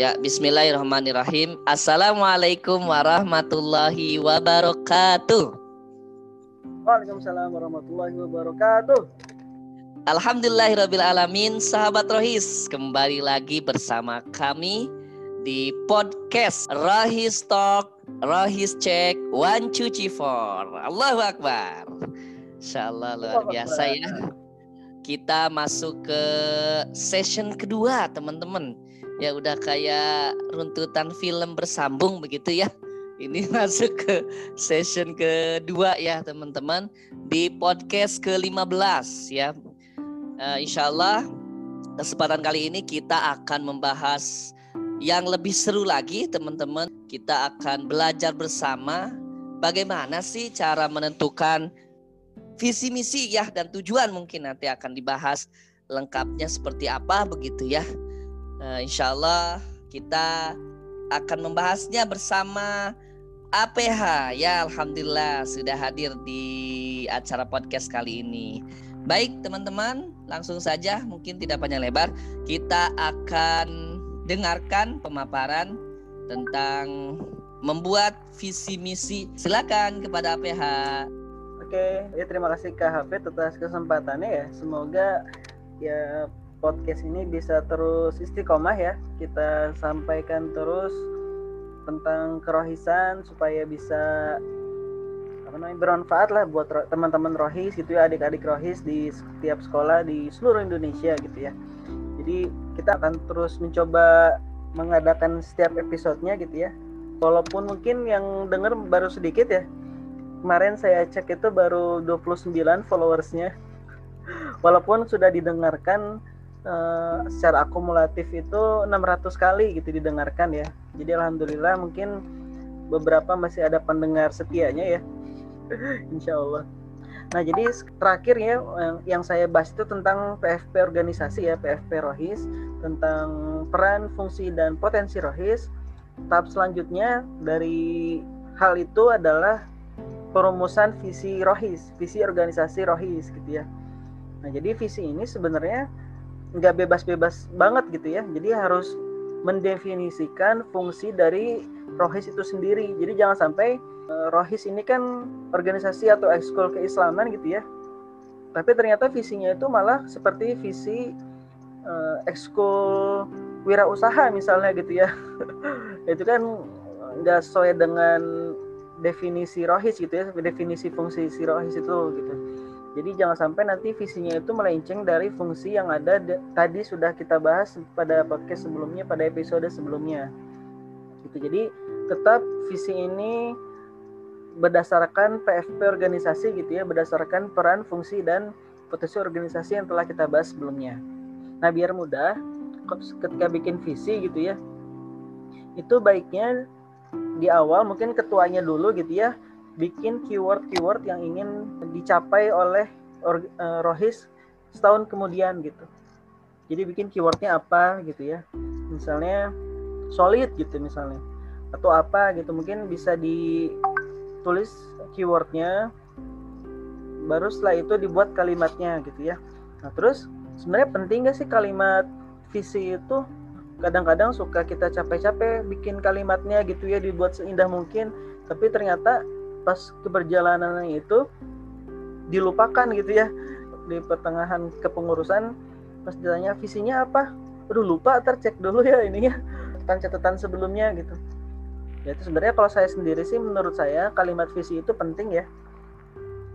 Ya, bismillahirrahmanirrahim. Assalamualaikum warahmatullahi wabarakatuh. Waalaikumsalam warahmatullahi wabarakatuh. Alhamdulillahirrahmanirrahim, sahabat Rohis. Kembali lagi bersama kami di podcast Rohis Talk, Rohis Check, One Cuci For. Allahu Akbar. Insya Allah luar biasa ya. Kita masuk ke session kedua teman-teman ya udah kayak runtutan film bersambung begitu ya. Ini masuk ke session kedua ya teman-teman di podcast ke-15 ya. Uh, insya Allah kesempatan kali ini kita akan membahas yang lebih seru lagi teman-teman. Kita akan belajar bersama bagaimana sih cara menentukan visi misi ya dan tujuan mungkin nanti akan dibahas lengkapnya seperti apa begitu ya. Uh, insya Allah kita akan membahasnya bersama APH ya Alhamdulillah sudah hadir di acara podcast kali ini. Baik teman-teman langsung saja mungkin tidak panjang lebar. Kita akan dengarkan pemaparan tentang membuat visi misi. Silakan kepada APH Oke ya terima kasih Kak HP atas kesempatannya ya. Semoga ya podcast ini bisa terus istiqomah ya. Kita sampaikan terus tentang kerohisan supaya bisa apa namanya bermanfaat lah buat teman-teman rohis gitu ya adik-adik rohis di setiap sekolah di seluruh Indonesia gitu ya. Jadi kita akan terus mencoba mengadakan setiap episodenya gitu ya. Walaupun mungkin yang dengar baru sedikit ya. Kemarin saya cek itu baru 29 followersnya. Walaupun sudah didengarkan uh, secara akumulatif itu 600 kali gitu didengarkan ya. Jadi alhamdulillah mungkin beberapa masih ada pendengar setianya ya. Insya Allah. Nah jadi terakhir ya yang saya bahas itu tentang PFP organisasi ya PFP Rohis tentang peran, fungsi dan potensi Rohis. Tahap selanjutnya dari hal itu adalah perumusan visi Rohis, visi organisasi Rohis gitu ya. Nah jadi visi ini sebenarnya nggak bebas-bebas banget gitu ya. Jadi harus mendefinisikan fungsi dari rohis itu sendiri. Jadi jangan sampai uh, rohis ini kan organisasi atau ekskul keislaman gitu ya. Tapi ternyata visinya itu malah seperti visi uh, ekskul wirausaha misalnya gitu ya. Itu kan nggak sesuai dengan definisi rohis gitu ya. Definisi fungsi si rohis itu gitu jadi jangan sampai nanti visinya itu melenceng dari fungsi yang ada tadi sudah kita bahas pada podcast sebelumnya, pada episode sebelumnya. Gitu. Jadi tetap visi ini berdasarkan PFP organisasi gitu ya, berdasarkan peran, fungsi dan potensi organisasi yang telah kita bahas sebelumnya. Nah, biar mudah ketika bikin visi gitu ya. Itu baiknya di awal mungkin ketuanya dulu gitu ya bikin keyword-keyword yang ingin dicapai oleh uh, Rohis setahun kemudian gitu. Jadi bikin keywordnya apa gitu ya. Misalnya solid gitu misalnya. Atau apa gitu mungkin bisa ditulis keywordnya. Baru setelah itu dibuat kalimatnya gitu ya. Nah terus sebenarnya penting gak sih kalimat visi itu kadang-kadang suka kita capek-capek bikin kalimatnya gitu ya dibuat seindah mungkin tapi ternyata pas keberjalanan itu dilupakan gitu ya di pertengahan kepengurusan pas ditanya visinya apa? Aduh lupa tercek dulu ya ini ya catatan-catatan sebelumnya gitu. Ya itu sebenarnya kalau saya sendiri sih menurut saya kalimat visi itu penting ya.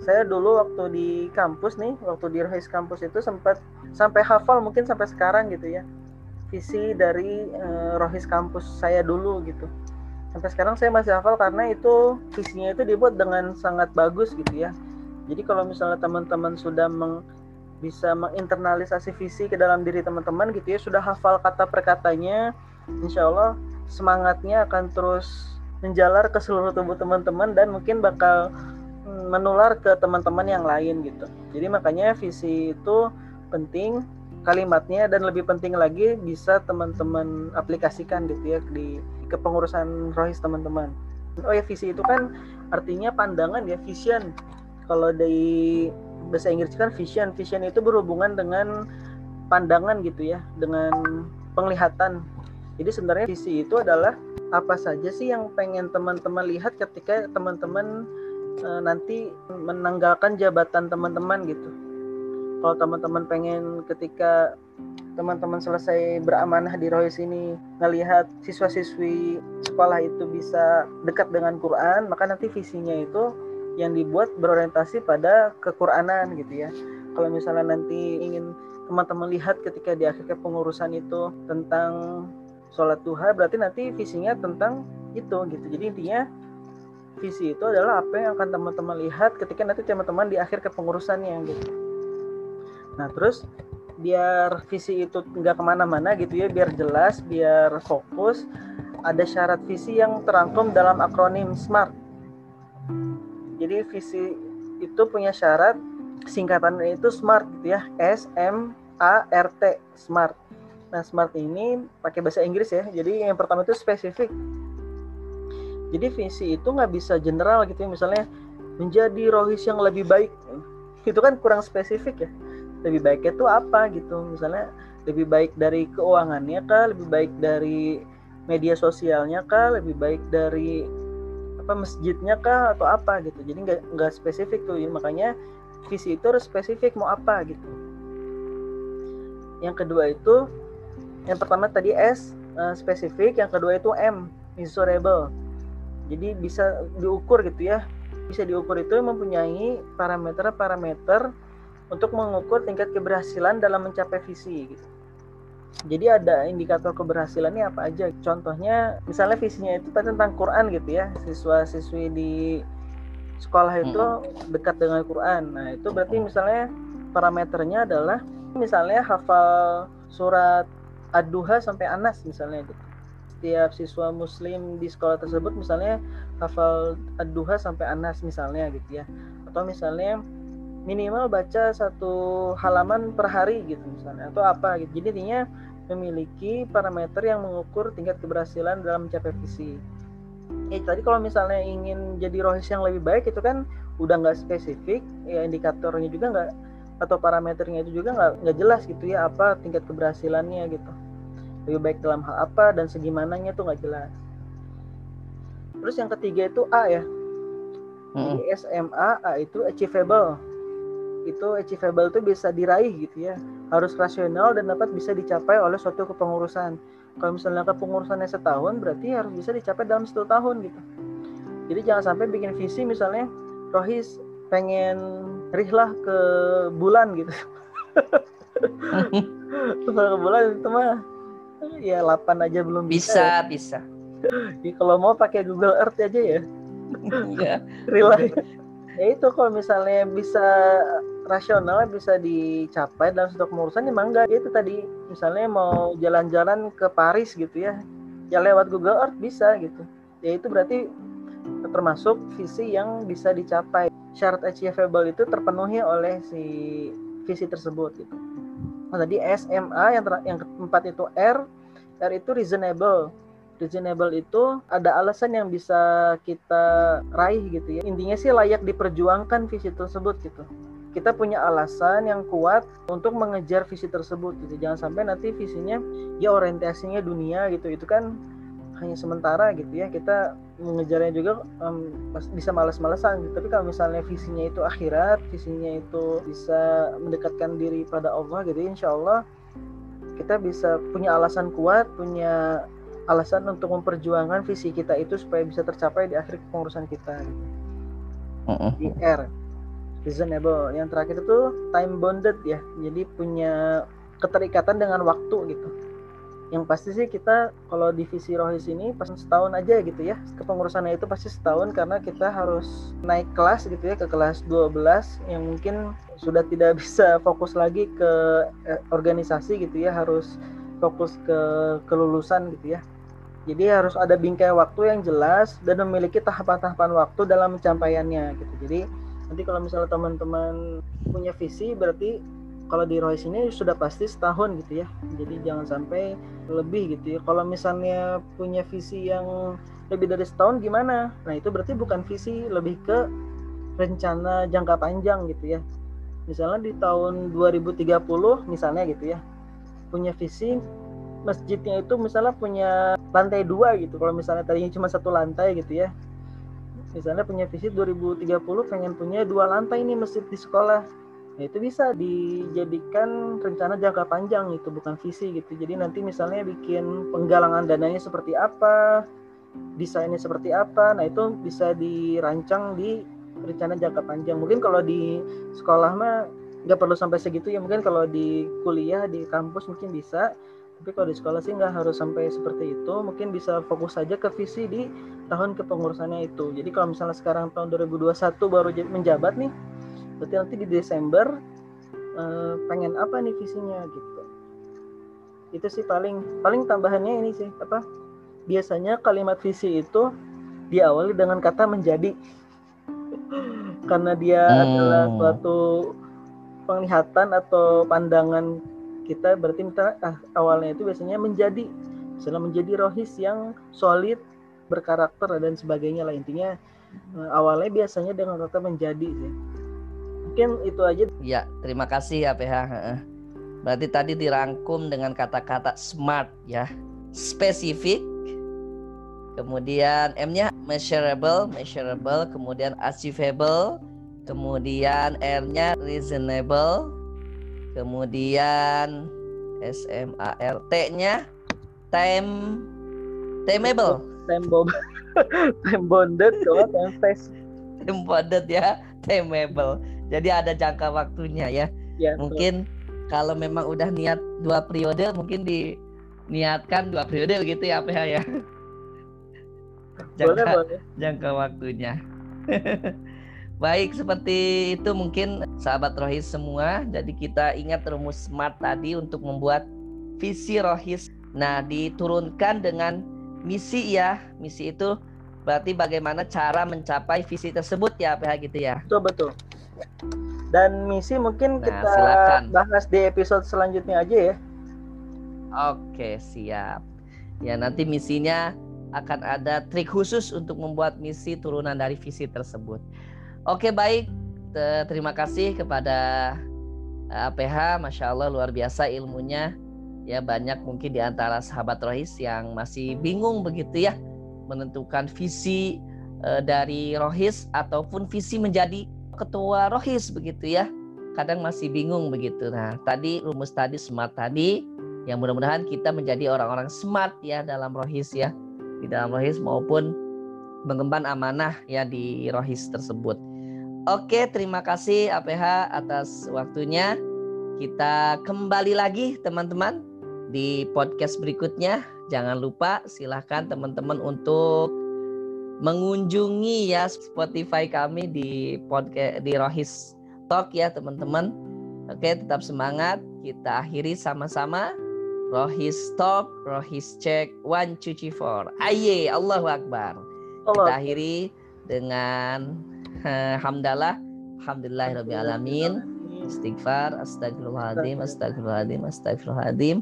Saya dulu waktu di kampus nih waktu di Rohis kampus itu sempat sampai hafal mungkin sampai sekarang gitu ya visi dari uh, Rohis kampus saya dulu gitu sampai sekarang saya masih hafal karena itu visinya itu dibuat dengan sangat bagus gitu ya. Jadi kalau misalnya teman-teman sudah meng, bisa menginternalisasi visi ke dalam diri teman-teman gitu ya sudah hafal kata per katanya insya Allah semangatnya akan terus menjalar ke seluruh tubuh teman-teman dan mungkin bakal mm, menular ke teman-teman yang lain gitu. Jadi makanya visi itu penting kalimatnya dan lebih penting lagi bisa teman-teman aplikasikan gitu ya di kepengurusan rohis teman-teman. Oh ya visi itu kan artinya pandangan ya vision. Kalau dari bahasa Inggris kan vision, vision itu berhubungan dengan pandangan gitu ya, dengan penglihatan. Jadi sebenarnya visi itu adalah apa saja sih yang pengen teman-teman lihat ketika teman-teman e, nanti menanggalkan jabatan teman-teman gitu. Kalau teman-teman pengen ketika teman-teman selesai beramanah di Rohis ini ngelihat siswa-siswi sekolah itu bisa dekat dengan Quran, maka nanti visinya itu yang dibuat berorientasi pada kekuranan gitu ya. Kalau misalnya nanti ingin teman-teman lihat ketika di akhir pengurusan itu tentang sholat duha berarti nanti visinya tentang itu gitu jadi intinya visi itu adalah apa yang akan teman-teman lihat ketika nanti teman-teman di akhir kepengurusannya gitu nah terus biar visi itu nggak ke mana-mana gitu ya biar jelas biar fokus ada syarat visi yang terangkum dalam akronim SMART jadi visi itu punya syarat singkatannya itu SMART gitu ya S M A R T SMART Nah, smart ini pakai bahasa Inggris ya. Jadi yang pertama itu spesifik. Jadi visi itu nggak bisa general gitu ya. Misalnya menjadi rohis yang lebih baik. Itu kan kurang spesifik ya. Lebih baiknya itu apa gitu. Misalnya lebih baik dari keuangannya kah, lebih baik dari media sosialnya kah, lebih baik dari apa masjidnya kah atau apa gitu. Jadi nggak nggak spesifik tuh. Ya. Makanya visi itu harus spesifik mau apa gitu. Yang kedua itu yang pertama tadi S uh, spesifik yang kedua itu M measurable jadi bisa diukur gitu ya bisa diukur itu mempunyai parameter-parameter untuk mengukur tingkat keberhasilan dalam mencapai visi gitu. Jadi ada indikator keberhasilannya apa aja? Contohnya misalnya visinya itu tentang Quran gitu ya. Siswa-siswi di sekolah itu dekat dengan Quran. Nah, itu berarti misalnya parameternya adalah misalnya hafal surat ad-duha sampai anas misalnya gitu. Setiap siswa muslim di sekolah tersebut misalnya hafal ad-duha sampai anas misalnya gitu ya. Atau misalnya minimal baca satu halaman per hari gitu misalnya atau apa gitu. Jadi intinya memiliki parameter yang mengukur tingkat keberhasilan dalam mencapai visi. Eh tadi kalau misalnya ingin jadi rohis yang lebih baik itu kan udah nggak spesifik, ya indikatornya juga nggak atau parameternya itu juga nggak nggak jelas gitu ya apa tingkat keberhasilannya gitu lebih baik dalam hal apa dan segimananya tuh nggak jelas terus yang ketiga itu A ya hmm. di SMA A itu achievable itu achievable itu bisa diraih gitu ya. Harus rasional dan dapat bisa dicapai oleh suatu kepengurusan. Kalau misalnya kepengurusannya setahun berarti harus bisa dicapai dalam satu tahun gitu. Jadi jangan sampai bikin visi misalnya Rohis pengen rihlah ke bulan gitu. Ke bulan itu mah ya 8 aja belum bisa bisa, bisa. ya, kalau mau pakai Google Earth aja ya. Ya. rihlah ya itu kalau misalnya bisa rasional bisa dicapai dalam satu pengurusan ya enggak itu tadi misalnya mau jalan-jalan ke Paris gitu ya ya lewat Google Earth bisa gitu ya itu berarti termasuk visi yang bisa dicapai syarat achievable itu terpenuhi oleh si visi tersebut gitu. Nah, tadi SMA yang yang keempat itu R, R itu reasonable. Reasonable itu ada alasan yang bisa kita raih gitu ya. Intinya sih layak diperjuangkan visi tersebut gitu. Kita punya alasan yang kuat untuk mengejar visi tersebut gitu. Jangan sampai nanti visinya ya orientasinya dunia gitu. Itu kan hanya sementara gitu ya kita mengejarnya juga um, bisa males-malesan gitu. tapi kalau misalnya visinya itu akhirat visinya itu bisa mendekatkan diri pada Allah gitu insya Allah kita bisa punya alasan kuat punya alasan untuk memperjuangkan visi kita itu supaya bisa tercapai di akhir pengurusan kita. Uh-uh. di R. Reasonable. Yang terakhir itu time bounded ya. Jadi punya keterikatan dengan waktu gitu. Yang pasti sih kita kalau divisi rohis ini pas setahun aja gitu ya. Kepengurusannya itu pasti setahun karena kita harus naik kelas gitu ya ke kelas 12 yang mungkin sudah tidak bisa fokus lagi ke eh, organisasi gitu ya. Harus fokus ke kelulusan gitu ya jadi harus ada bingkai waktu yang jelas dan memiliki tahapan-tahapan waktu dalam pencapaiannya gitu. Jadi nanti kalau misalnya teman-teman punya visi berarti kalau di Royce ini sudah pasti setahun gitu ya. Jadi jangan sampai lebih gitu ya. Kalau misalnya punya visi yang lebih dari setahun gimana? Nah itu berarti bukan visi lebih ke rencana jangka panjang gitu ya. Misalnya di tahun 2030 misalnya gitu ya punya visi masjidnya itu misalnya punya lantai dua gitu. Kalau misalnya tadinya cuma satu lantai gitu ya. Misalnya punya visi 2030 pengen punya dua lantai nih masjid di sekolah. Ya itu bisa dijadikan rencana jangka panjang itu bukan visi gitu. Jadi nanti misalnya bikin penggalangan dananya seperti apa desainnya seperti apa nah itu bisa dirancang di rencana jangka panjang. Mungkin kalau di sekolah mah nggak perlu sampai segitu ya. Mungkin kalau di kuliah di kampus mungkin bisa tapi kalau di sekolah sih nggak harus sampai seperti itu. Mungkin bisa fokus saja ke visi di tahun kepengurusannya itu. Jadi kalau misalnya sekarang tahun 2021 baru menjabat nih berarti nanti di Desember eh, pengen apa nih visinya gitu. Itu sih paling paling tambahannya ini sih apa biasanya kalimat visi itu diawali dengan kata menjadi. Karena dia hmm. adalah suatu penglihatan atau pandangan kita berarti kita ah, awalnya itu biasanya menjadi misalnya menjadi rohis yang solid berkarakter dan sebagainya lah. Intinya eh, awalnya biasanya dengan kata menjadi sih. Mungkin itu aja. Ya terima kasih ya PH berarti tadi dirangkum dengan kata-kata smart ya. Spesifik kemudian M-nya measurable measurable kemudian achievable kemudian R-nya reasonable, kemudian S M A R T-nya time timeable. Time bomb. time bonded kalau time face. Time bonded ya, timeable. Jadi ada jangka waktunya ya. ya mungkin betul. kalau memang udah niat dua periode mungkin diniatkan dua periode gitu ya PH ya. Jangka, boleh, boleh. jangka waktunya. Baik, seperti itu mungkin sahabat rohis semua. Jadi kita ingat rumus SMART tadi untuk membuat visi rohis. Nah, diturunkan dengan misi ya. Misi itu berarti bagaimana cara mencapai visi tersebut ya, PH gitu ya. Betul, betul. Dan misi mungkin nah, kita silakan. bahas di episode selanjutnya aja ya. Oke, siap. Ya, nanti misinya akan ada trik khusus untuk membuat misi turunan dari visi tersebut. Oke baik, terima kasih kepada APH, Masya Allah luar biasa ilmunya. Ya banyak mungkin di antara sahabat rohis yang masih bingung begitu ya menentukan visi uh, dari rohis ataupun visi menjadi ketua rohis begitu ya. Kadang masih bingung begitu. Nah tadi rumus tadi smart tadi yang mudah-mudahan kita menjadi orang-orang smart ya dalam rohis ya di dalam rohis maupun mengemban amanah ya di rohis tersebut. Oke, terima kasih APH atas waktunya. Kita kembali lagi teman-teman di podcast berikutnya. Jangan lupa silahkan teman-teman untuk mengunjungi ya Spotify kami di podcast di Rohis Talk ya teman-teman. Oke, tetap semangat. Kita akhiri sama-sama. Rohis Talk, Rohis Check, One Cuci Four. Aye, Allahu Akbar. Kita akhiri dengan hamdalah alhamdulillahirabbil alamin. Istighfar astagfirullahaladzim astagfirullahaladzim astagfirullahaladzim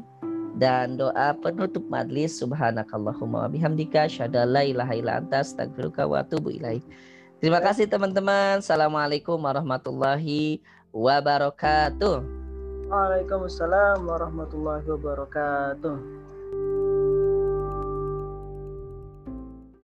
dan doa penutup majlis subhanakallahumma wa bihamdika syadallah ilaha illa anta astagfiruka wa atubu ilaih terima kasih teman-teman. Assalamualaikum warahmatullahi wabarakatuh. Waalaikumsalam warahmatullahi wabarakatuh